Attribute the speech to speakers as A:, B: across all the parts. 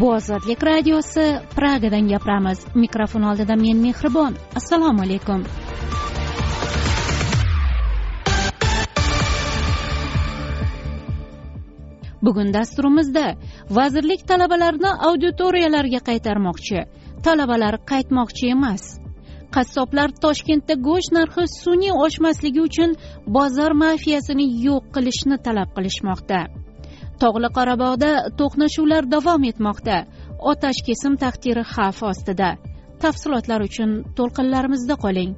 A: bu ozodlik radiosi pragadan gapiramiz mikrofon oldida men mehribon assalomu alaykum bugun dasturimizda vazirlik talabalarni auditoriyalarga qaytarmoqchi talabalar qaytmoqchi emas qassoblar toshkentda go'sht narxi sun'iy oshmasligi uchun bozor mafiyasini yo'q qilishni talab qilishmoqda tog'li qorabog'da to'qnashuvlar davom etmoqda. Otash kesim taqdiri xavf ostida. Tafsilotlar uchun to'lqinlarimizda qoling.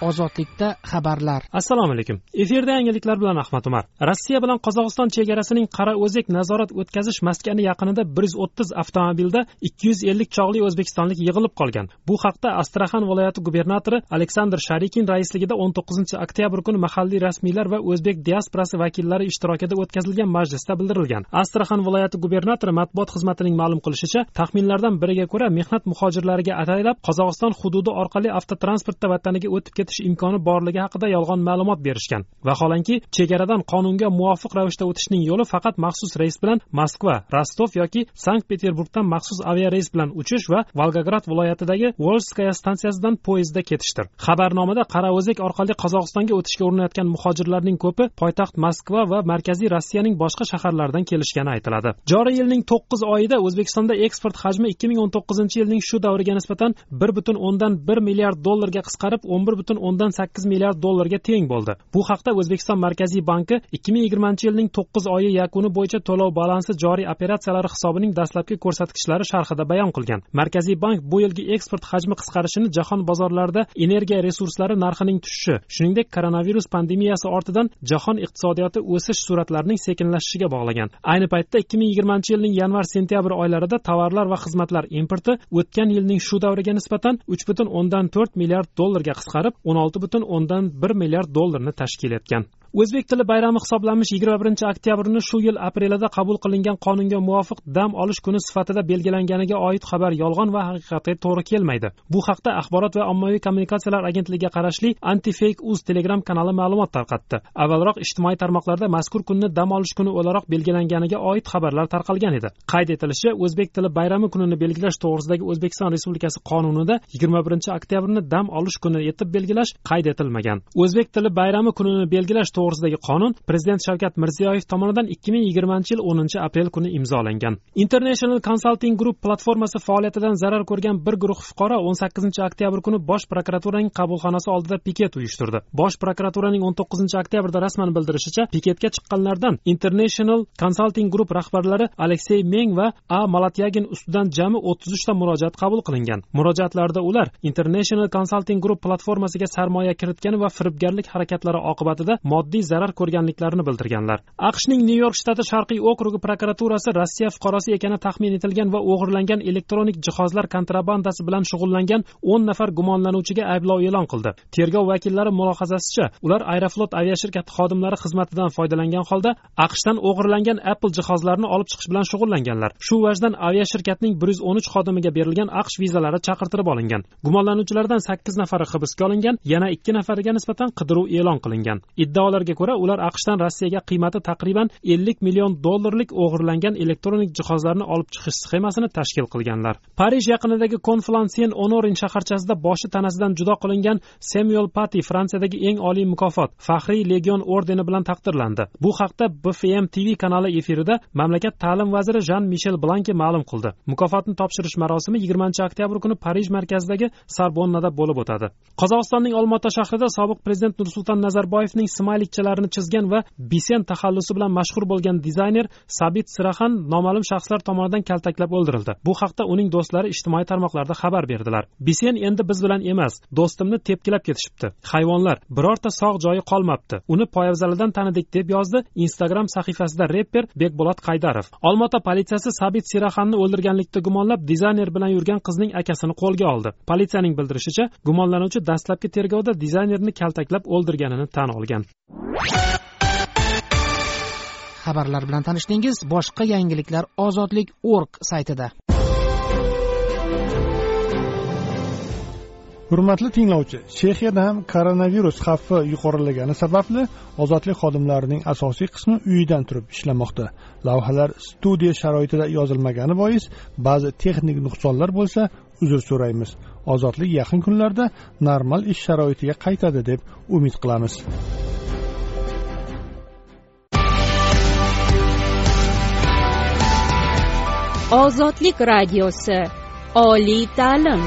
B: Ozodlikda xabarlar.
C: Assalomu alaykum. Efirda yangiliklar bilan ahmad umar. Rossiya bilan qozog'iston chegarasining qarao'zak nazorat o'tkazish maskani yaqinida bir yuz o'ttiz avtomobilda ikki yuz ellik chog'li o'zbekistonlik yig'ilib qolgan. Bu haqda astraxan viloyati gubernatori aleksandr sharikin raisligida o'n to'qqizinchi oktyabr kuni mahalliy rasmiylar va o'zbek diasporasi vakillari ishtirokida o'tkazilgan majlisda bildirilgan. Astraxan viloyati gubernatori matbuot xizmatining ma'lum qilishicha taxminlardan biriga ko'ra mehnat muhojirlariga ataylab qozog'iston hududi orqali avtotransportda vataniga o'tib ketish imkoni borligi haqida yolg'on ma'lumot berishgan. Vaholanki chegaradan qonunga muvofiq ravishda o'tishning yo'li faqat maxsus reys bilan moskva rostov yoki sankt peterburgdan maxsus aviareys bilan uchish va volgograd viloyatidagi volskaya stansiyasidan poyezdda ketishdir. Xabarnomada qarao'zek orqali qozog'istonga o'tishga urinayotgan muhojirlarning ko'pi poytaxt moskva va markaziy rossiyaning boshqa shaharlaridan kelishgani aytiladi. Joriy yilning to'qqiz oyida o'zbekistonda eksport hajmi ikki ming o'n to'qqizinchi yilning shu davriga nisbatan bir butun o'ndan bir milliard dollarga qisqarib o'n bir butun o'ndan sakkiz milliard dollarga teng bo'ldi. Bu haqda o'zbekiston markaziy banki ikki ming yigirmanchi yilning to'qqiz oyi yakuni bo'yicha to'lov balansi joriy operatsiyalari hisobining dastlabki ko'rsatkichlari sharhida bayon qilgan. Markaziy bank bu yilgi eksport hajmi qisqarishini jahon bozorlarida energiya resurslari narxining tushishi shuningdek koronavirus pandemiyasi ortidan jahon iqtisodiyoti o'sish sur'atlarining sekinlashishiga bog'lagan. Ayni paytda ikki ming yigirmanchi yilning yanvar sentyabr oylarida tovarlar va xizmatlar importi o'tgan yilning shu davriga nisbatan uch butun o'ndan to'rt milliard dollarga qisqarib o'n olti butun o'ndan bir milliard dollarni tashkil etgan. O'zbek tili bayrami hisoblanmish yigirma birinchi oktyabrni shu yil aprelida qabul qilingan qonunga muvofiq dam olish kuni sifatida belgilanganiga oid xabar yolg'on va haqiqatga to'g'ri kelmaydi. Bu haqda axborot va ommaviy kommunikatsiyalar agentligiga qarashli anti fake uz telegram kanali ma'lumot tarqatdi. Avvalroq ijtimoiy tarmoqlarda mazkur kunni dam olish kuni o'laroq belgilanganiga oid xabarlar tarqalgan edi. Qayd etilishicha o'zbek tili bayrami kunini belgilash to'g'risidagi o'zbekiston respublikasi qonunida yigirma birinchi oktyabrni dam olish kuni etib belgilash qayd etilmagan. O'zbek tili bayrami kunini belgilash to'g'risidagi qonun prezident shavkat mirziyoyev tomonidan ikki ming yigirmanchi yil o'ninchi aprel kuni imzolangan. International consulting group platformasi faoliyatidan zarar ko'rgan bir guruh fuqaro o'n sakkizinchi oktyabr kuni bosh prokuraturaning qabulxonasi oldida piket uyushtirdi. Bosh prokuraturaning o'n to'qqizinchi oktyabrda rasman bildirishicha piketga chiqqanlardan international consulting group rahbarlari aleksey meng va a. Malatyagin ustidan jami o'ttiz uchta murojaat qabul qilingan. Murojaatlarda ular international consulting group platformasiga sarmoya kiritgani va firibgarlik harakatlari oqibatida moddiy zarar ko'rganliklarini bildirganlar. Aqshning nyu york shtati sharqiy okrugi prokuraturasi rossiya fuqarosi ekani taxmin etilgan va o'g'irlangan elektronik jihozlar kontrabandasi bilan shug'ullangan o'n nafar gumonlanuvchiga ayblov e'lon qildi. Tergov vakillari mulohazasicha ular aeroflot aviashirkati xodimlari xizmatidan foydalangan holda aqshdan o'g'irlangan apple jihozlarini olib chiqish bilan shug'ullanganlar. Shu vajdan aviashirkatning bir yuz o'n uch xodimiga berilgan aqsh vizalari chaqirtirib olingan. Gumonlanuvchilardan sakkiz nafari hibsga olingan yana ikki nafariga nisbatan qidiruv e'lon qilingan. Iddaolarga ko'ra ular aqshdan rossiyaga qiymati taqriban ellik million dollarlik o'g'irlangan elektronik jihozlarni olib chiqish sxemasini tashkil qilganlar. Parij yaqinidagi konflansien onorin shaharchasida boshi tanasidan judo qilingan semyuel pati fransiyadagi eng oliy mukofot faxriy legion ordeni bilan taqdirlandi. Bu haqda bfm tv kanali efirida mamlakat ta'lim vaziri jan mishel blanki ma'lum qildi. Mukofotni topshirish marosimi yigirmanchi oktyabr kuni parij markazidagi sarbonnada bo'lib o'tadi. Qozog'istonning olmaota shahrida sobiq prezident nursulton nazarboyevning smaylikchalarini chizgan va bisen taxallusi bilan mashhur bo'lgan dizayner sabit siraxan noma'lum shaxslar tomonidan kaltaklab o'ldirildi bu haqda uning do'stlari ijtimoiy tarmoqlarda xabar berdilar bisen endi biz bilan emas do'stimni tepkilab ketishibdi hayvonlar birorta sog' joyi qolmabdi uni poyabzalidan tanidik deb yozdi instagram sahifasida reper bekbolot qaydarov olmaota politsiyasi sabit siraxanni o'ldirganlikda gumonlab dizayner bilan yurgan qizning akasini qo'lga oldi politsiyaning bildirishicha gumonlanuvchi dastlabki tergovda dizaynerni kaltaklab o'ldirganini tan olgan
B: xabarlar bilan tanishdingiz. Boshqa yangiliklar ozodlik org saytida.
D: Hurmatli tinglovchi chexiyada ham koronavirus xavfi yuqorilagani sababli ozodlik xodimlarining asosiy qismi uyidan turib ishlamoqda. Lavhalar studiya sharoitida yozilmagani bois ba'zi texnik nuqsonlar bo'lsa uzr so'raymiz. Ozodlik yaqin kunlarda normal ish sharoitiga qaytadi deb umid qilamiz.
A: Ozodlik radiosi. Oliy ta'lim.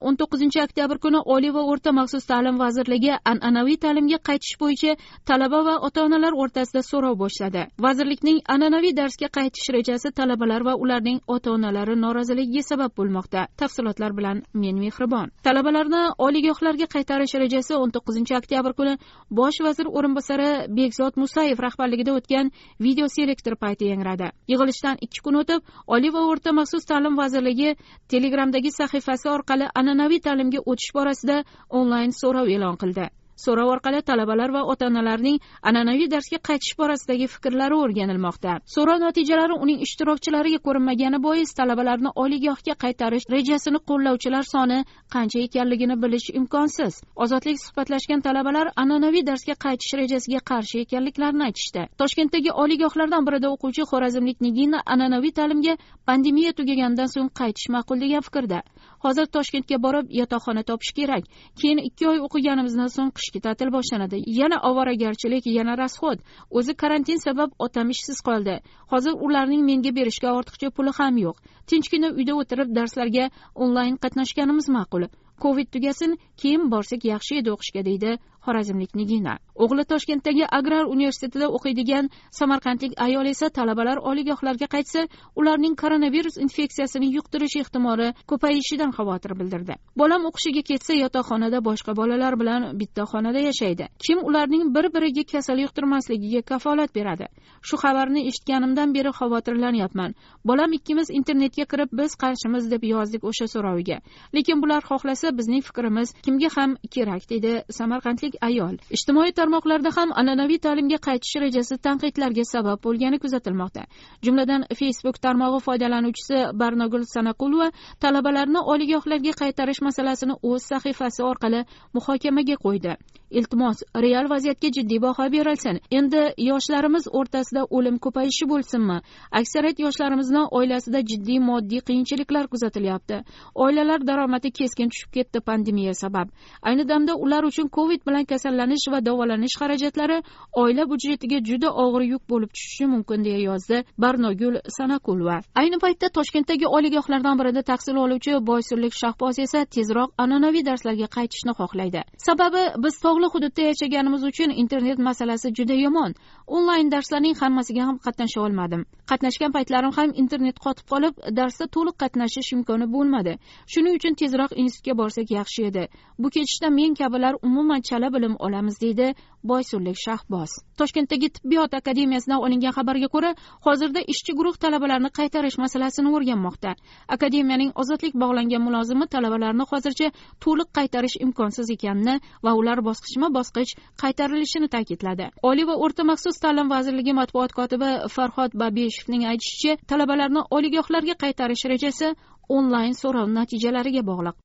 A: O'n to'qqizinchi oktyabr kuni oliy va o'rta maxsus ta'lim vazirligi an'anaviy ta'limga qaytish bo'yicha talaba va ota onalar o'rtasida so'rov boshladi. Vazirlikning an'anaviy darsga qaytish rejasi talabalar va ularning ota onalari noroziligiga sabab bo'lmoqda. Tafsilotlar bilan men mehribon. Talabalarni oliygohlarga qaytarish rejasi o'n to'qqizinchi oktyabr kuni bosh vazir o'rinbosari bekzod musayev rahbarligida o'tgan video selektor payti yangradi. Yig'ilishdan ikki kun o'tib oliy va o'rta maxsus ta'lim vazirligi telegramdagi sahifasi orqali an'anaviy ta'limga o'tish borasida onlayn so'rov e'lon qildi. So'rov orqali talabalar va ota onalarning an'anaviy darsga qaytish borasidagi fikrlari o'rganilmoqda. So'rov natijalari uning ishtirokchilariga ko'rinmagani bois talabalarni oliygohga qaytarish rejasini qo'llovchilar soni qancha ekanligini bilish imkonsiz. Ozodlik suhbatlashgan talabalar an'anaviy darsga qaytish rejasiga qarshi ekanliklarini aytishdi. Toshkentdagi oliygohlardan birida o'quvchi xorazmlik nigina an'anaviy ta'limga pandemiya tugaganidan so'ng qaytish ma'qul degan fikrda. Hozir toshkentga borib yotoqxona topish kerak. Keyin ikki oy o'qiganimizdan so'ng qishki ta'til boshlanadi. Yana ovoragarchilik yana rasxod. O'zi karantin sabab otam ishsiz qoldi. Hozir ularning menga berishga ortiqcha puli ham yo'q. Tinchgina uyda o'tirib darslarga onlayn qatnashganimiz ma'qul. Covid tugasin keyin borsak yaxshi edi o'qishga deydi xorazmlik nigina o'g'li toshkentdagi agrar universitetida o'qiydigan samarqandlik ayol esa talabalar oliygohlarga qaytsa ularning koronavirus infeksiyasini yuqtirish ehtimoli ko'payishidan xavotir bildirdi. Bolam o'qishiga ketsa yotoqxonada boshqa bolalar bilan bitta xonada yashaydi. Kim ularning bir biriga kasal yuqtirmasligiga kafolat beradi? Shu xabarni eshitganimdan beri xavotirlanyapman. Bolam ikkimiz internetga kirib biz qarshimiz deb yozdik o'sha so'roviga. Lekin bular xohlasa bizning fikrimiz kimga ham kerak deydi samarqandlik rossiyalik ayol. Ijtimoiy tarmoqlarda ham an'anaviy ta'limga qaytish rejasi tanqidlarga sabab bo'lgani kuzatilmoqda. Jumladan facebook tarmog'i foydalanuvchisi barnogul sanaqulova talabalarni oliygohlarga qaytarish masalasini o'z sahifasi orqali muhokamaga qo'ydi. Iltimos real vaziyatga jiddiy baho berilsin. Endi yoshlarimiz o'rtasida o'lim ko'payishi bo'lsinmi? Aksariyat yoshlarimizni oilasida jiddiy moddiy qiyinchiliklar kuzatilyapti. Oilalar daromadi keskin tushib ketdi pandemiya sabab. Ayni damda ular uchun covid bilan kasallanish va davolanish xarajatlari oila byudjetiga juda og'ir yuk bo'lib tushishi mumkin deya yozdi barnogul sanakulova. Ayni paytda toshkentdagi oliygohlardan birida tahsil oluvchi boysunlik shahboz esa tezroq an'anaviy darslarga qaytishni xohlaydi. Sababi biz tog'li hududda yashaganimiz uchun internet masalasi juda yomon. Onlayn darslarning hammasiga ham qatnasha olmadim. Qatnashgan paytlarim ham internet qotib qolib darsda to'liq qatnashish imkoni bo'lmadi. Shuning uchun tezroq institutga borsak yaxshi edi. Bu ketishda men kabilar umuman chala bilim olamiz deydi boysunlik shahboz. Toshkentdagi tibbiyot akademiyasidan olingan xabarga ko'ra hozirda ishchi guruh talabalarni qaytarish masalasini o'rganmoqda. Akademiyaning ozodlik bog'langan mulozimi talabalarni hozircha to'liq qaytarish imkonsiz ekanini va ular bosqichma bosqich qaytarilishini ta'kidladi. Oliy va o'rta maxsus ta'lim vazirligi matbuot kotibi farhod babeshevning aytishicha talabalarni oliygohlarga qaytarish rejasi onlayn so'rov natijalariga bog'liq.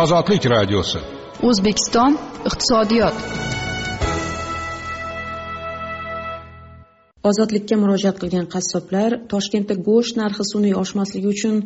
E: Ozodlik radiosi.
F: O'zbekiston iqtisodiyot.
G: Ozodlikka murojaat qilgan qassoblar toshkentda go'sht narxi sun'iy oshmasligi uchun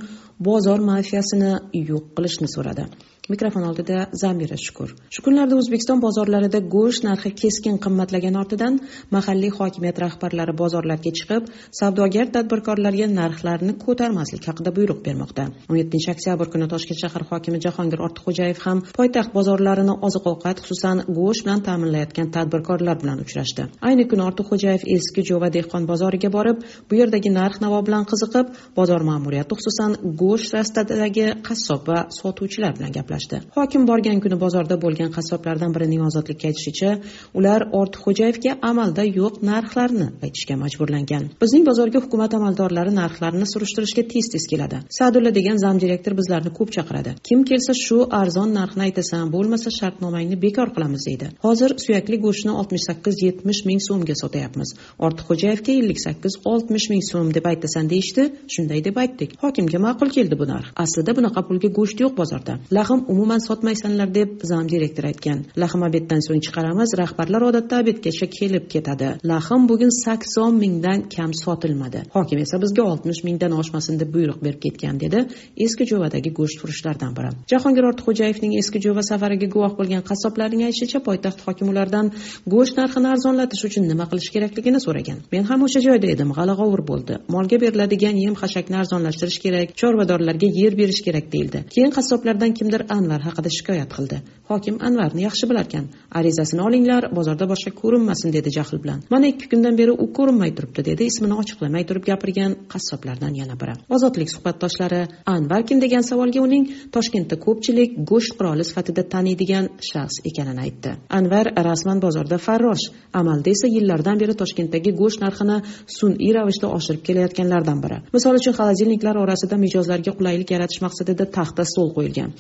G: bozor mafiyasini yo'q qilishni so'radi. Mikrofon oldida zamira shukur. Shu kunlarda o'zbekiston bozorlarida go'sht narxi keskin qimmatlagani ortidan mahalliy hokimiyat rahbarlari bozorlarga chiqib savdogar tadbirkorlarga narxlarni ko'tarmaslik haqida buyruq bermoqda. o'n yettinchi oktyabr kuni toshkent shahar hokimi jahongir ortiqxo'jayev ham poytaxt bozorlarini oziq ovqat xususan go'sht bilan ta'minlayotgan tadbirkorlar bilan uchrashdi. Ayni kuni ortiqxo'jayev eski jo'va dehqon bozoriga borib bu yerdagi narx navo bilan qiziqib bozor ma'muriyati xususan go'sht rastadagi qassob va sotuvchilar bilan gaplashdi. Gaplashdi hokim borgan kuni bozorda bo'lgan qassoblardan birining ozodlikka aytishicha ular ortiqxo'jayevga amalda yo'q narxlarni aytishga majburlangan. Bizning bozorga hukumat amaldorlari narxlarni surishtirishga tez tez keladi. Sadulla degan zamdirektor bizlarni ko'p chaqiradi. Kim kelsa shu arzon narxni aytasan bo'lmasa shartnomangni bekor qilamiz deydi. Hozir suyakli go'shtni oltmish sakkiz yetmish ming so'mga sotyapmiz. Ortiqxo'jayevga ellik sakkiz oltmish ming so'm deb aytasan deyishdi. Shunday deb aytdik. Hokimga ma'qul keldi bu narx. Aslida bunaqa pulga go'sht yo'q bozorda. Lahm umuman sotmaysanlar deb zam direktor aytgan. Lahm obeddan so'ng chiqaramiz rahbarlar odatda obedgacha kelib ketadi. Lahm bugun sakson mingdan kam sotilmadi. Hokim esa bizga oltmish mingdan oshmasin deb buyruq berib ketgan dedi eski jo'vadagi go'sht furushlardan biri. Jahongir ortiqxo'jayevning eski jo'va safariga guvoh bo'lgan qassoblarning aytishicha poytaxt hokimi ulardan go'sht narxini arzonlatish uchun nima qilish kerakligini so'ragan. Men ham o'sha joyda edim g'alag'ovur bo'ldi. Molga beriladigan yem xashakni arzonlashtirish kerak chorvadorlarga yer berish kerak deyildi. Keyin qassoblardan kimdir anvar haqida shikoyat qildi. Hokim anvarni yaxshi bilarkan. Arizasini olinglar bozorda boshqa ko'rinmasin dedi jahl bilan. Mana ikki kundan beri u ko'rinmay turibdi dedi. Ismini ochiqlamay turib gapirgan qassoblardan yana biri. Ozodlik suhbatdoshlari anvar kim degan savolga uning toshkentda ko'pchilik go'sht quroli sifatida taniydigan shaxs ekanini aytdi. Anvar rasman bozorda farrosh amalda esa yillardan beri toshkentdagi go'sht narxini sun'iy ravishda oshirib kelayotganlardan biri. Misol uchun xolodilniklar orasida mijozlarga qulaylik yaratish maqsadida taxta stol qo'yilgan.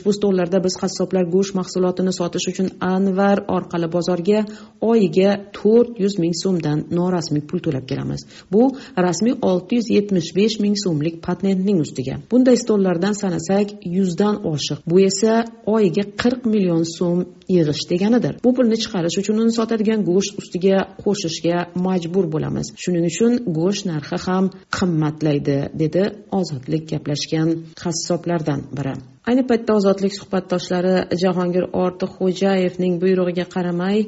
G: Ushbu stollarda biz qassoblar go'sht mahsulotini sotish uchun anvar orqali bozorga oyiga to'rt yuz ming so'mdan norasmiy pul to'lab kelamiz. Bu rasmiy olti yuz yetmish besh ming so'mlik patentning ustiga. Bunday stollardan sanasak yuzdan oshiq. Bu esa oyiga qirq million so'm yig'ish deganidir. Bu pulni chiqarish uchun uni sotadigan go'sht ustiga qo'shishga majbur bo'lamiz. Shuning uchun go'sht narxi ham qimmatlaydi dedi ozodlik gaplashgan qassoblardan biri. Ayni paytda ozodlik suhbatdoshlari jahongir ortiqxo'jayevning buyrug'iga qaramay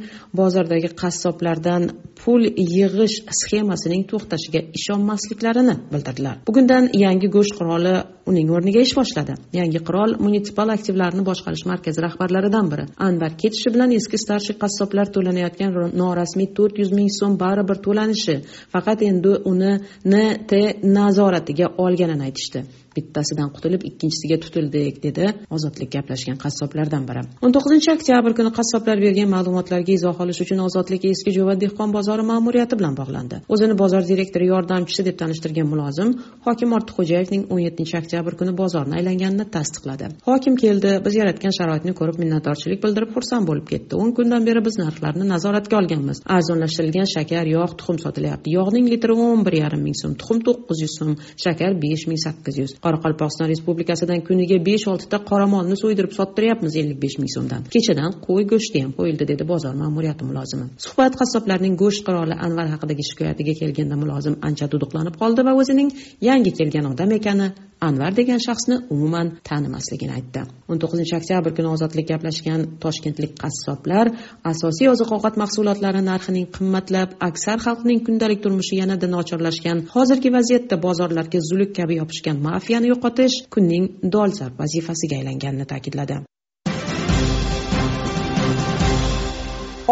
G: bozordagi qassoblardan pul yig'ish sxemasining to'xtashiga ishonmasliklarini bildirdilar. Bugundan yangi go'sht qiroli uning o'rniga ish boshladi. Yangi qirol munitsipal aktivlarni boshqarish markazi rahbarlaridan biri. Anvar ketishi bilan eski starshiy qassoblar to'lanayotgan norasmiy to'rt yuz ming so'm baribir to'lanishi faqat endi uni nt nazoratiga olganini aytishdi. Bittasidan qutulib ikkinchisiga tutildik dedi ozodlik gaplashgan qassoblardan biri. O'n to'qqizinchi oktyabr kuni qassoblar bergan ma'lumotlarga izoh olish uchun ozodlik eski jo'va dehqon bozori ma'muriyati bilan bog'landi. O'zini bozor direktori yordamchisi deb tanishtirgan mulozim hokim ortiqxo'jayevning o'n yettinchi oktyabr kuni bozorni aylanganini tasdiqladi. Hokim keldi biz yaratgan sharoitni ko'rib minnatdorchilik bildirib xursand bo'lib ketdi. O'n kundan beri biz narxlarni nazoratga olganmiz. Arzonlashtirilgan shakar yog' tuxum sotilyapti. Yog'ning litri o'n bir yarim ming so'm tuxum to'qqiz yuz so'm shakar besh ming sakkiz yuz. Qoraqalpog'iston respublikasidan kuniga besh oltita qoramolni so'ydirib sottiryapmiz ellik besh ming so'mdan. Kechadan qo'y go'shti ham qo'yildi dedi bozor ma'muriyati mulozimi. Suhbat qassoblarning go'sht qiroli anvar haqidagi shikoyatiga kelganda mulozim ancha duduqlanib qoldi va o'zining yangi kelgan odam ekani anvar degan shaxsni umuman tanimasligini aytdi. O'n to'qqizinchi oktyabr kuni ozodlik gaplashgan toshkentlik qassoblar asosiy oziq ovqat mahsulotlari narxining qimmatlab aksar xalqning kundalik turmushi yanada nochorlashgan hozirgi vaziyatda bozorlarga zuluk kabi yopishgan mafiyani yo'qotish kunning dolzarb vazifasiga aylanganini ta'kidladi.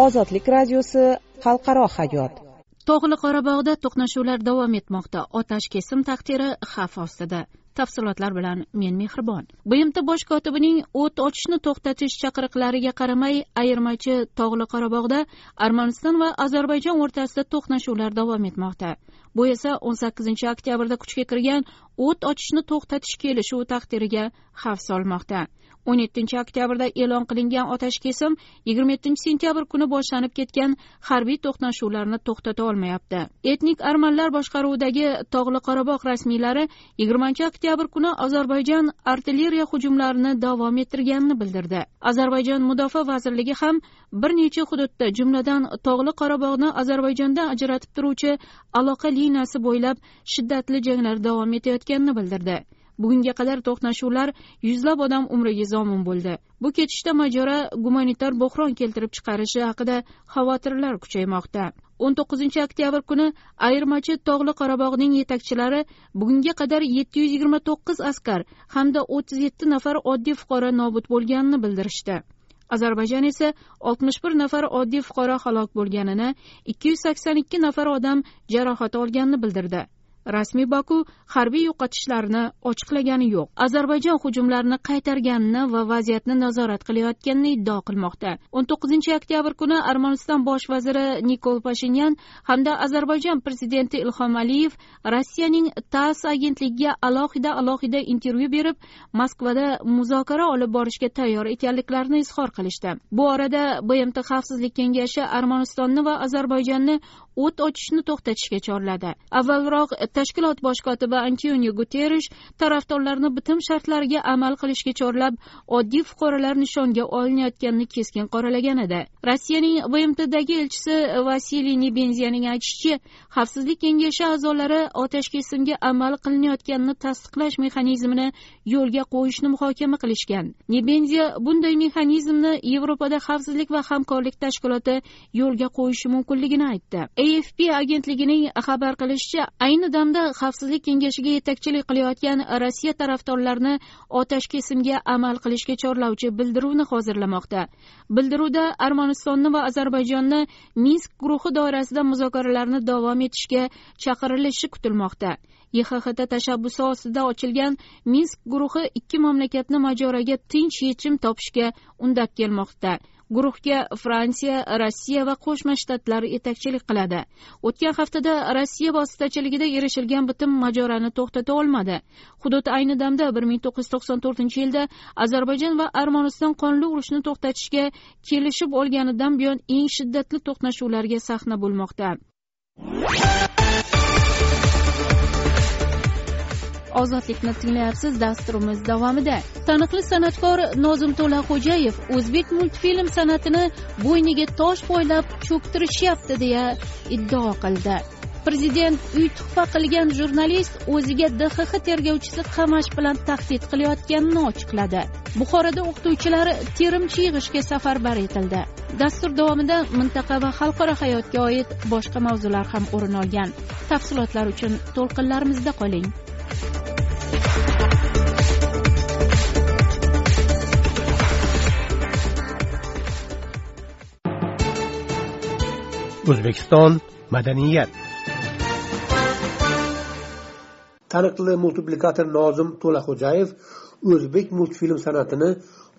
E: Ozodlik radiosi xalqaro hayot.
A: Tog'li qorabog'da to'qnashuvlar davom etmoqda. Otash kesim taqdiri xavf ostida tafsilotlar bilan men mehribon. Bmt bosh kotibining o't ochishni to'xtatish chaqiriqlariga qaramay ayirmachi tog'li qorabog'da armaniston va ozarbayjon o'rtasida to'qnashuvlar davom etmoqda. Bu esa o'n sakkizinchi oktyabrda kuchga kirgan o't ochishni to'xtatish kelishuvi taqdiriga xavf solmoqda. o'n yettinchi oktyabrda e'lon qilingan otash kesim yigirma yettinchi sentyabr kuni boshlanib ketgan harbiy to'qnashuvlarni to'xtata olmayapti. Etnik armanlar boshqaruvidagi tog'li qorabog' rasmiylari yigirmanchi oktyabr kuni ozarbayjon artilleriya hujumlarini davom ettirganini bildirdi. Ozarbayjon mudofaa vazirligi ham bir necha hududda jumladan tog'li qorabog'ni ozarbayjondan ajratib turuvchi aloqa liniyasi bo'ylab shiddatli janglar davom etayotganini bildirdi. Bugunga qadar to'qnashuvlar yuzlab odam umriga zomin bo'ldi. Bu ketishda mojaro gumanitar bo'hron keltirib chiqarishi haqida xavotirlar kuchaymoqda. O'n to'qqizinchi oktyabr kuni ayirmachi tog'li qorabog'ning yetakchilari bugunga qadar yetti yuz yigirma to'qqiz askar hamda o'ttiz yetti nafar oddiy fuqaro nobud bo'lganini bildirishdi. Ozarbayjon esa oltmish bir nafar oddiy fuqaro halok bo'lganini ikki yuz sakson ikki nafar odam jarohat olganini bildirdi. Rasmiy baku harbiy yo'qotishlarni ochiqlagani yo'q. Ozarbayjon hujumlarni qaytarganini va vaziyatni nazorat qilayotganini iddao qilmoqda. O'n to'qqizinchi oktyabr kuni armaniston bosh vaziri nikol pashinyan hamda ozarbayjon prezidenti ilhom aliyev rossiyaning tass agentligiga alohida alohida intervyu berib moskvada muzokara olib borishga tayyor ekanliklarini izhor qilishdi. Bu orada bmt xavfsizlik kengashi armanistonni va ozarbayjonni o't ochishni to'xtatishga chorladi. Avvalroq tashkilot bosh kotibi antonio guterrish tarafdorlarni bitim shartlariga amal qilishga chorlab oddiy fuqarolar nishonga olinayotganini keskin qoralagan edi. Rossiyaning bmtdagi elchisi vasiliy nebenziyaning aytishicha xavfsizlik kengashi a'zolari otashkesimga amal qilinayotganini tasdiqlash mexanizmini yo'lga qo'yishni muhokama qilishgan. Nebenziya bunday mexanizmni yevropada xavfsizlik va hamkorlik tashkiloti yo'lga qo'yishi mumkinligini aytdi. Afp agentligining xabar qilishicha ayni damda xavfsizlik kengashiga yetakchilik qilayotgan rossiya tarafdorlarini otashkesimga amal qilishga chorlovchi bildiruvni hozirlamoqda. Bildiruvda armanistonni va ozarbayjonni minsk guruhi doirasida muzokaralarni davom etishga chaqirilishi kutilmoqda. Yhxt tashabbusi ostida ochilgan minsk guruhi ikki mamlakatni mojaroga tinch yechim topishga undab kelmoqda. Guruhga fransiya rossiya va qo'shma shtatlar yetakchilik qiladi. O'tgan haftada rossiya vositachiligida erishilgan bitim mojaroni to'xtata olmadi. Hudud ayni damda bir ming to'qqiz yuz to'qson to'rtinchi yilda ozarbayjon va armaniston qonli urushni to'xtatishga kelishib olganidan buyon eng shiddatli to'qnashuvlarga sahna bo'lmoqda. Ozodlikni tinglayapsiz dasturimiz davomida. Taniqli san'atkor nozim to'laxo'jayev o'zbek multfilm san'atini bo'yniga tosh poylab cho'ktirishyapti deya iddao qildi. Prezident uy tuhfa qilgan jurnalist o'ziga dxx tergovchisi qamash bilan tahdid qilayotganini ochiqladi. Buxoroda o'qituvchilar terimchi yig'ishga safarbar etildi. Dastur davomida mintaqa va xalqaro hayotga oid boshqa mavzular ham o'rin olgan. Tafsilotlar uchun to'lqinlarimizda qoling.
H: O'zbekiston madaniyat.
I: Taniqli multiplikator nozim to'laxo'jayev o'zbek multfilm san'atini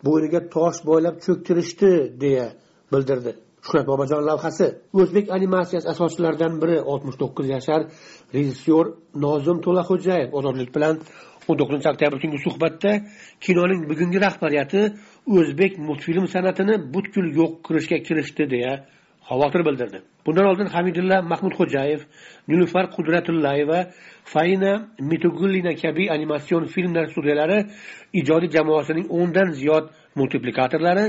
I: bo'yniga tosh boylab cho'ktirishdi deya bildirdi. Shuhrat bobojon lavhasi o'zbek animatsiyasi asoschilaridan biri oltmish to'qqiz yashar rejissyor nozim to'laxo'jayev ozodlik bilan o'n to'qqizinchi oktyabr kungi suhbatda kinoning bugungi rahbariyati o'zbek multfilm san'atini butkul yo'q qilishga kirishdi deya xavotir bildirdi. Bundan oldin hamidulla mahmudxo'jayev nilufar qudratullayeva faina mitugullina kabi animatsion filmlar studiyalari ijodiy jamoasining o'ndan ziyod multiplikatorlari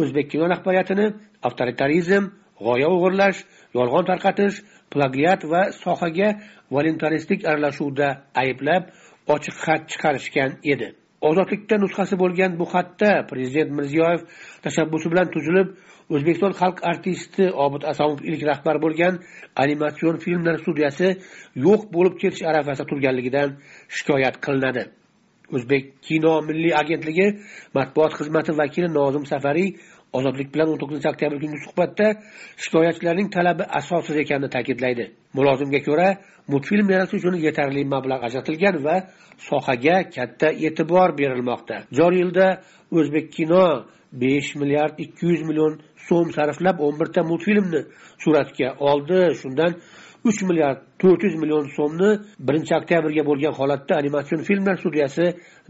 I: o'zbek kino rahbariyatini avtoritarizm g'oya o'g'irlash yolg'on tarqatish plagiat va sohaga voluntaristik aralashuvda ayblab ochiq xat chiqarishgan edi. Ozodlikda nusxasi bo'lgan bu xatda prezident mirziyoyev tashabbusi bilan tuzilib o'zbekiston xalq artisti obid asomov ilk rahbar bo'lgan animatsion filmlar studiyasi yo'q bo'lib ketish arafasida turganligidan shikoyat qilinadi. O'zbek kino milliy agentligi matbuot xizmati vakili nozim safariy ozodlik bilan o'n to'qqizinchi oktyabr kungi suhbatda shikoyatchilarning talabi asossiz ekanini ta'kidlaydi. Mulozimga ko'ra multfilm yaratish uchun yetarli mablag' ajratilgan va sohaga katta e'tibor berilmoqda. Joriy yilda o'zbek kino besh milliard ikki yuz million so'm sarflab o'n birta multfilmni suratga oldi. Shundan uch milliard to'rt yuz million so'mni birinchi oktyabrga bo'lgan holatda animatsion filmlar studiyasi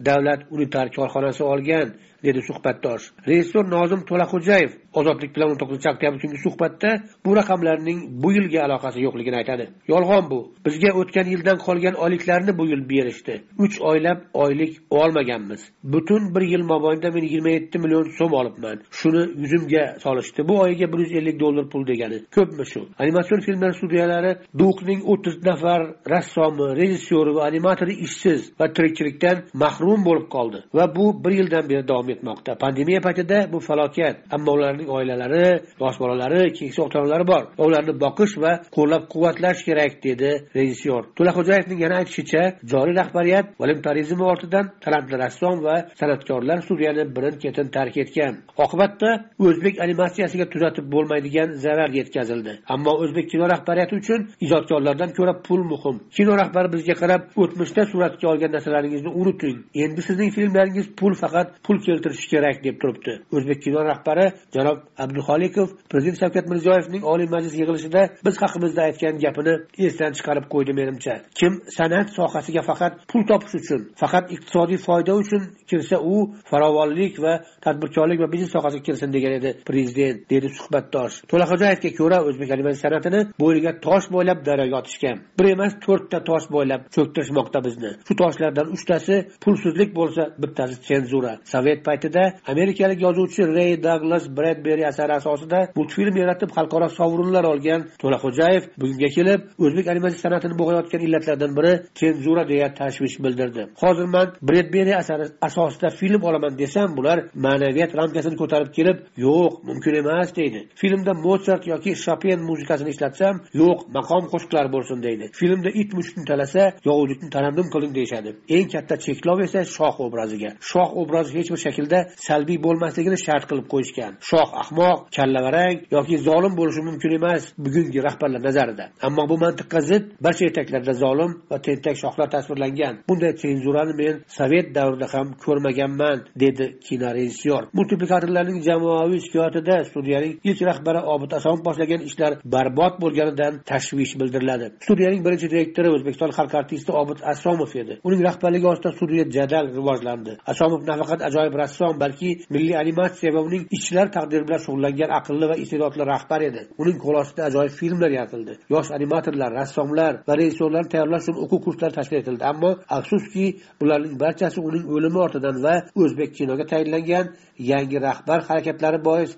I: davlat unitar korxonasi olgan dedi suhbatdosh. Rejissyor nozim to'laxo'jayev ozodlik bilan o'n to'qqizinchi oktyabr kungi suhbatda bu raqamlarning bu yilga aloqasi yo'qligini aytadi. Yolg'on bu. Bizga o'tgan yildan qolgan oyliklarni bu yil berishdi. Uch oylab oylik olmaganmiz. Butun bir yil mobaynida men yigirma yetti million so'm olibman. Shuni yuzimga solishdi. Bu oyiga bir yuz ellik dollar pul degani. Ko'pmi shu? Animatsion filmlar studiyalari dukning o'ttiz nafar rassomi rejissyori va animatori ishsiz va tirikchilikdan mahrum bo'lib qoldi. Va bu bir yildan beri davom etmoqda. Pandemiya paytida bu falokat ammo ularning oilalari yosh bolalari keksa ota onalari bor. Va ularni boqish va qo'llab quvvatlash kerak dedi rejissyor. To'laxo'jayevning yana aytishicha joriy rahbariyat voluntarizm ortidan talantli rassom va san'atkorlar studiyani birin ketin tark etgan. Oqibatda o'zbek animatsiyasiga tuzatib bo'lmaydigan zarar yetkazildi. Ammo o'zbek kino rahbariyati uchun ijodkorlardan ko'ra pul muhim. Kino rahbari bizga qarab o'tmishda suratga olgan narsalaringizni unuting. Endi sizning filmlaringiz pul faqat pul keltirishi kerak deb turibdi. O'zbek kino rahbari janob abduxolikov prezident shavkat mirziyoyevning oliy majlis yig'ilishida biz haqimizda aytgan gapini esdan chiqarib qo'ydi menimcha. Kim san'at sohasiga faqat pul topish uchun faqat iqtisodiy foyda uchun kirsa u farovonlik va tadbirkorlik va biznes sohasiga kirsin degan edi prezident dedi suhbatdosh. To'laxo'jayevga ko'ra o'zbek animatsiya san'atini bo'yniga tosh bo'ylab daryoga otishgan bir emas to'rtta tosh bo'ylab cho'ktirishmoqda bizni. Shu toshlardan uchtasi pulsizlik bo'lsa bittasi senzura. Sovet paytida amerikalik yozuvchi rey daglas bredberi asari asosida multfilm yaratib xalqaro sovrinlar olgan to'laxo'jayev bugunga kelib o'zbek animatsiya san'atini bo'g'ayotgan illatlardan biri senzura deya tashvish bildirdi. Hozir man bredberi asari asosida film olaman desam bular ma'naviyat ramkasini ko'tarib kelib yo'q mumkin emas deydi. Filmda motsart yoki shopen muzikasini ishlatsam yo'q maqom qo'shiqlar bo'lsin deydi. Filmda it mushukni talasa yovuzlikni tarannum qiling deyishadi. Eng katta cheklov esa shoh obraziga. Shoh obrazi hech bir shaklda salbiy bo'lmasligini shart qilib qo'yishgan. Shoh ahmoq kallavarang yoki zolim bo'lishi mumkin emas bugungi rahbarlar nazarida. Ammo bu mantiqqa zid barcha ertaklarda zolim va tentak shohlar tasvirlangan. Bunday senzurani men sovet davrida ham ko'rmaganman dedi kinorejissyor multiplikatorlarning jamoaviy shikoyatida studiyaning ilk rahbari obid asomov boshlagan ishlar barbod bo'lganidan tashvish bildiriladi. Studiyaning birinchi direktori o'zbekiston xalq artisti obid asomov edi. Uning rahbarligi ostida studiya jadal rivojlandi. Asomov nafaqat ajoyib rassom balki milliy animatsiya va uning ishchilar taqdiri bilan shug'ullangan aqlli va iste'dodli rahbar edi. Uning qo'l ostida ajoyib filmlar yaratildi. Yosh animatorlar rassomlar va rejissyorlarni tayyorlash uchun o'quv kurslari tashkil etildi. Ammo afsuski bularning barchasi uning o'limi ortidan va o'zbek kinoga tayinlangan yangi rahbar harakatlari bois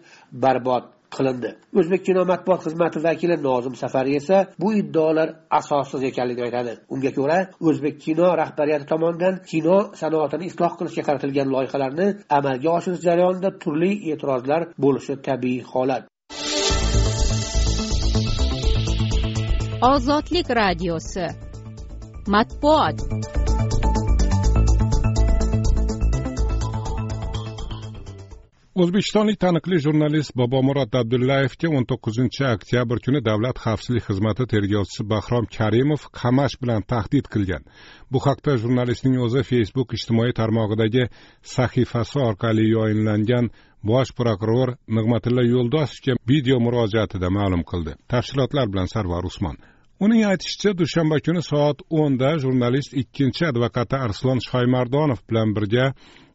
I: barbod qilindi. O'zbek kino matbuot xizmati vakili nozim safariy esa bu iddaolar asossiz ekanligini aytadi. Unga ko'ra o'zbek kino rahbariyati tomonidan kino sanoatini isloh qilishga qaratilgan loyihalarni amalga oshirish jarayonida turli e'tirozlar bo'lishi tabiiy holat.
A: Ozodlik radiosi. Matbuot.
J: O'zbekistonlik taniqli jurnalist bobomurod abdullayevga o'n to'qqizinchi oktyabr kuni davlat xavfsizlik xizmati tergovchisi bahrom karimov qamash bilan tahdid qilgan. Bu haqda jurnalistning o'zi facebook ijtimoiy tarmog'idagi sahifasi orqali yoyinlangan bosh prokuror nig'matilla yo'ldoshevga video murojaatida ma'lum qildi. Tafsilotlar bilan sarvar usmon. Uning aytishicha dushanba kuni soat o'nda jurnalist ikkinchi advokati arslon shoymardonov bilan birga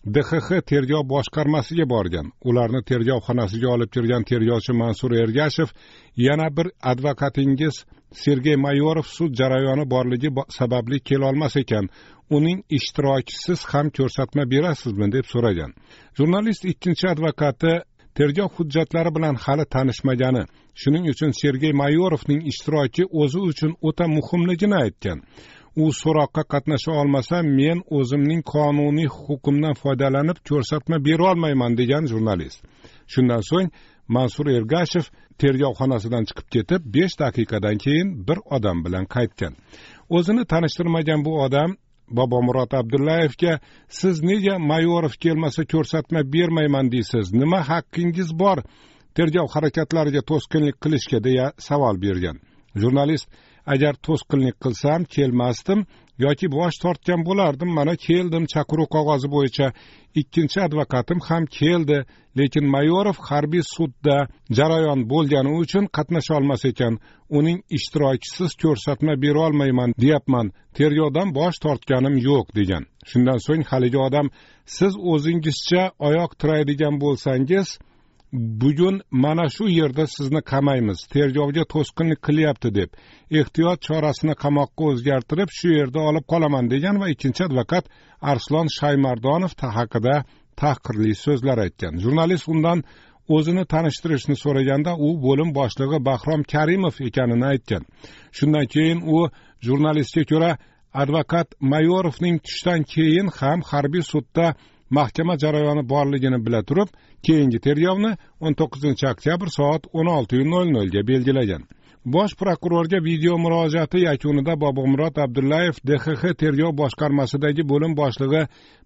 J: dxx tergov boshqarmasiga borgan. Ularni tergov xonasiga olib kirgan tergovchi mansur ergashev yana bir advokatingiz sergey mayorov sud jarayoni borligi sababli kelolmas ekan. Uning ishtirokisiz ham ko'rsatma berasizmi? deb so'ragan. Jurnalist ikkinchi advokati tergov hujjatlari bilan hali tanishmagani shuning uchun sergey mayorovning ishtiroki o'zi uchun o'ta muhimligini aytgan. U so'roqqa qatnasha olmasa men o'zimning qonuniy huquqimdan foydalanib ko'rsatma berolmayman degan jurnalist. Shundan so'ng mansur ergashev tergov xonasidan chiqib ketib besh daqiqadan keyin bir odam bilan qaytgan. O'zini tanishtirmagan bu odam bobomurod abdullayevga siz nega mayorov kelmasa ko'rsatma bermayman deysiz nima haqqingiz bor? Tergov harakatlariga to'sqinlik qilishga deya savol bergan. Jurnalist agar to'sqinlik qilsam kelmasdim. Yoki bosh tortgan bo'lardim. Mana keldim chaqiruv qog'ozi bo'yicha. Ikkinchi advokatim ham keldi. Lekin mayorov harbiy sudda jarayon bo'lgani uchun qatnasha olmas ekan. Uning ishtirokisiz ko'rsatma berolmayman deyapman. Tergovdan bosh tortganim yo'q degan. Shundan so'ng haligi odam siz o'zingizcha oyoq tiraydigan bo'lsangiz bugun mana shu yerda sizni qamaymiz. Tergovga to'sqinlik qilyapti deb. Ehtiyot chorasini qamoqqa o'zgartirib shu yerda olib qolaman degan va ikkinchi advokat arslon shaymardonov haqida tahqirli so'zlar aytgan. Jurnalist undan o'zini tanishtirishni so'raganda u bo'lim boshlig'i bahrom karimov ekanini aytgan. Shundan keyin u jurnalistga ko'ra advokat mayorovning tushdan keyin ham harbiy sudda mahkama jarayoni borligini bila turib keyingi tergovni o'n to'qqizinchi oktyabr soat o'n olti nol nolga belgilagan. Bosh prokurorga video murojaati yakunida bobomurod abdullayev dxx tergov boshqarmasidagi bo'lim boshlig'i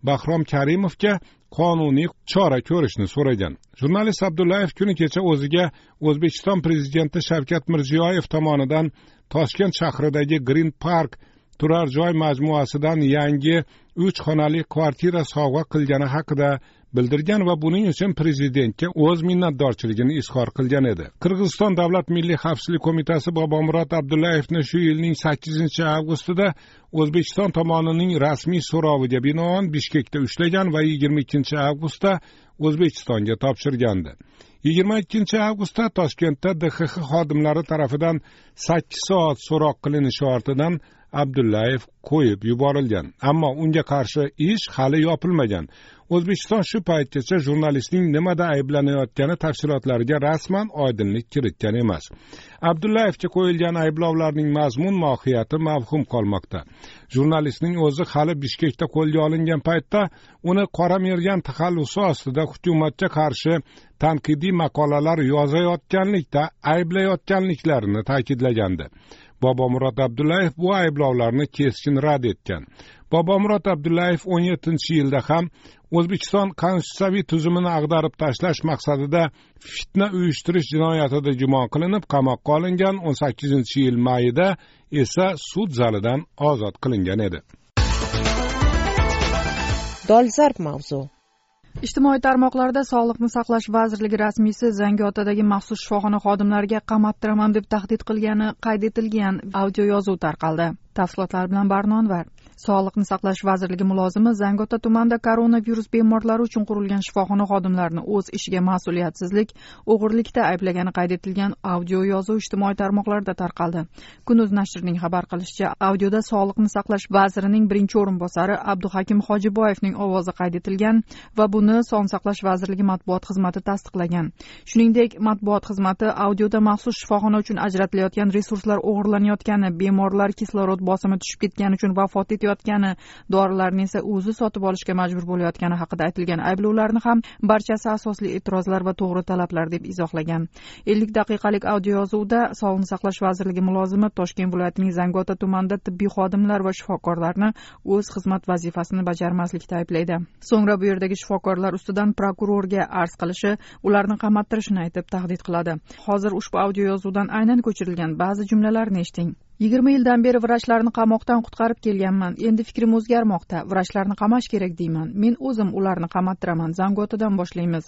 J: bahrom karimovga qonuniy chora ko'rishni so'ragan. Jurnalist abdullayev kuni kecha o'ziga o'zbekiston prezidenti shavkat mirziyoyev tomonidan toshkent shahridagi green park turar joy majmuasidan yangi uch xonali kvartira sovg'a qilgani haqida bildirgan va buning uchun prezidentga o'z minnatdorchiligini izhor qilgan edi. Qirg'iziston davlat milliy xavfsizlik qo'mitasi bobomurod abdullayevni shu yilning sakkizinchi avgustida o'zbekiston tomonining rasmiy so'roviga binoan bishkekda ushlagan va yigirma ikkinchi avgustda o'zbekistonga topshirgandi. Yigirma ikkinchi avgustda toshkentda dxx xodimlari tarafidan sakkiz soat so'roq qilinishi ortidan abdullayev qo'yib yuborilgan. Ammo unga qarshi ish hali yopilmagan. O'zbekiston shu paytgacha jurnalistning nimada ayblanayotgani tafsilotlariga rasman oydinlik kiritgan emas. Abdullayevga qo'yilgan ayblovlarning mazmun mohiyati mavhum qolmoqda. Jurnalistning o'zi hali bishkekda qo'lga olingan paytda uni qora mergan taxallusi ostida hukumatga qarshi tanqidiy maqolalar yozayotganlikda ayblayotganliklarini ta'kidlagandi. Bobomurod abdullayev bu ayblovlarni keskin rad etgan. Bobomurod abdullayev o'n yettinchi yilda ham o'zbekiston konstitutsiyaviy tuzumini ag'darib tashlash maqsadida fitna uyushtirish jinoyatida gumon qilinib qamoqqa olingan o'n sakkizinchi yil mayida esa sud zalidan ozod qilingan edi.
E: Dolzarb mavzu.
F: Ijtimoiy tarmoqlarda sog'liqni saqlash vazirligi rasmiysi zangiotadagi maxsus shifoxona xodimlariga qamattiraman deb tahdid qilgani qayd etilgan audio yozuv tarqaldi. Tafsilotlar bilan barno anvar sog'liqni saqlash vazirligi mulozimi zangiota tumanida koronavirus bemorlari uchun qurilgan shifoxona xodimlarini o'z ishiga mas'uliyatsizlik o'g'irlikda ayblagani qayd etilgan audio yozuv ijtimoiy tarmoqlarda tarqaldi. Kunuz nashrining xabar qilishicha audioda sog'liqni saqlash vazirining birinchi o'rinbosari abduhakim hojiboyevning ovozi qayd etilgan va buni sog'liqni saqlash vazirligi matbuot xizmati tasdiqlagan. Shuningdek matbuot xizmati audioda maxsus shifoxona uchun ajratilayotgan resurslar o'g'irlanayotgani bemorlar kislorod bosimi tushib ketgani uchun vafot etayotgani ketayotgani dorilarni esa o'zi sotib olishga majbur bo'layotgani haqida aytilgan ayblovlarni ham barchasi asosli e'tirozlar va to'g'ri talablar deb izohlagan. Ellik daqiqalik audio yozuvda sog'liqni saqlash vazirligi mulozimi toshkent viloyatining zangiota tumanida tibbiy xodimlar va shifokorlarni o'z xizmat vazifasini bajarmaslikda ayblaydi. So'ngra bu yerdagi shifokorlar ustidan prokurorga arz qilishi ularni qamattirishini aytib tahdid qiladi. Hozir ushbu audio yozuvdan aynan ko'chirilgan ba'zi jumlalarni eshiting. Yigirma yildan beri vrachlarni qamoqdan qutqarib kelganman. Endi fikrim o'zgarmoqda. Vrachlarni qamash kerak deyman. Men o'zim ularni qamattiraman zangiotadan boshlaymiz.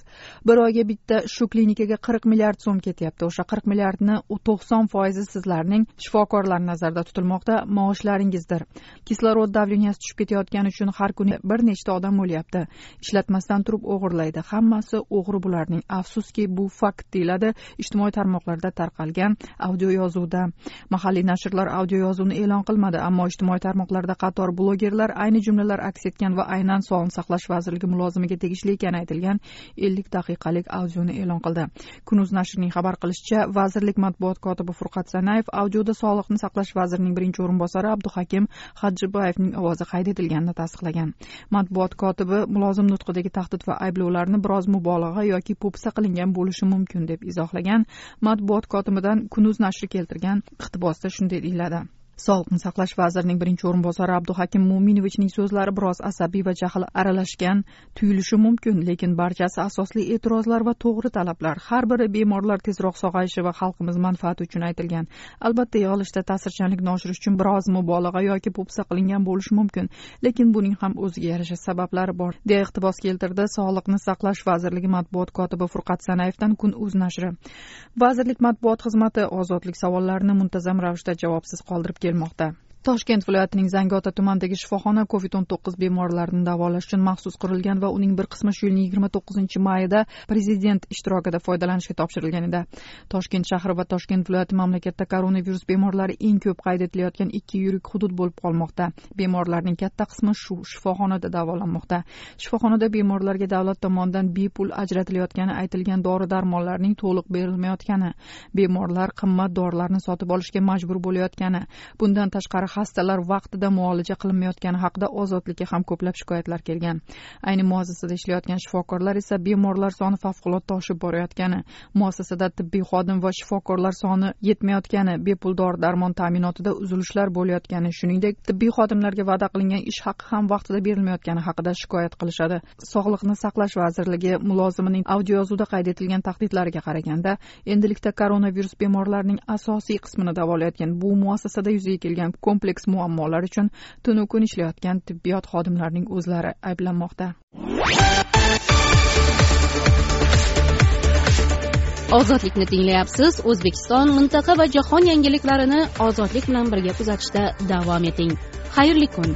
F: Bir oyga bitta shu klinikaga qirq milliard so'm ketyapti. O'sha qirq milliardni to'qson foizi sizlarning shifokorlar nazarda tutilmoqda maoshlaringizdir. Kislorod davleniyasi tushib ketayotgani uchun har kuni bir nechta odam o'lyapti. Ishlatmasdan turib o'g'irlaydi. Hammasi o'g'ri bularning. Afsuski bu fakt deyiladi ijtimoiy tarmoqlarda tarqalgan audio yozuvda. Mahalliy nashrlar audio yozuvni e'lon qilmadi ammo ijtimoiy tarmoqlarda qator blogerlar ayni jumlalar aks etgan va aynan sog'liqni saqlash vazirligi mulozimiga tegishli ekani aytilgan ellik daqiqalik audioni e'lon qildi. Kunuz nashrining xabar qilishicha vazirlik matbuot kotibi furqat sanayev audioda sog'liqni saqlash vazirining birinchi o'rinbosari abduhakim hajjiboyevning ovozi qayd etilganini tasdiqlagan. Matbuot kotibi mulozim nutqidagi tahdid va ayblovlarni biroz mubolag'a yoki po'pisa qilingan bo'lishi mumkin deb izohlagan. Matbuot kotibidan kunuz nashri keltirgan iqtibosda shunday deyiladi sog'liqni saqlash vazirining birinchi o'rinbosari abduhakim mo'minovichning so'zlari biroz asabiy va jahl aralashgan tuyulishi mumkin lekin barchasi asosli e'tirozlar va to'g'ri talablar. Har biri bemorlar tezroq sog'ayishi va xalqimiz manfaati uchun aytilgan. Albatta yig'ilishda ta'sirchanlikni oshirish uchun biroz mubolag'a yoki po'pisa qilingan bo'lishi mumkin lekin buning ham o'ziga yarasha sabablari bor deya iqtibos keltirdi sog'liqni saqlash vazirligi matbuot kotibi furqat sanayevdan kun uz nashri. Vazirlik matbuot xizmati ozodlik savollarini muntazam ravishda javobsiz qoldirib måte. Toshkent viloyatining zangiota tumanidagi shifoxona covid o'n to'qqiz bemorlarini davolash uchun maxsus qurilgan va uning bir qismi shu yilning yigirma to'qqizinchi mayida prezident ishtirokida foydalanishga topshirilgan edi. Toshkent shahri va toshkent viloyati mamlakatda koronavirus bemorlari eng ko'p qayd etilayotgan ikki yirik hudud bo'lib qolmoqda. Bemorlarning katta qismi shu shifoxonada davolanmoqda. Shifoxonada bemorlarga davlat tomonidan bepul ajratilayotgani aytilgan dori darmonlarning to'liq berilmayotgani bemorlar qimmat dorilarni sotib olishga majbur bo'layotgani bundan tashqari xastalar vaqtida muolaja qilinmayotgani haqida ozodlikka ham ko'plab shikoyatlar kelgan. Ayni muassasada ishlayotgan shifokorlar esa bemorlar soni favqulodda oshib borayotgani muassasada tibbiy xodim va shifokorlar soni yetmayotgani bepul dori darmon ta'minotida uzilishlar bo'layotgani shuningdek tibbiy xodimlarga va'da qilingan ish haqi ham vaqtida berilmayotgani haqida shikoyat qilishadi. Sog'liqni saqlash vazirligi mulozimining audioyozuvda qayd etilgan tahdidlariga qaraganda endilikda koronavirus bemorlarining asosiy qismini davolayotgan bu muassasada yuzaga kelgan kompleks muammolar uchun tunu kun ishlayotgan tibbiyot xodimlarining o'zlari ayblanmoqda.
K: Ozodlikni tinglayapsiz o'zbekiston mintaqa va jahon yangiliklarini ozodlik bilan birga kuzatishda davom eting. Xayrli kun!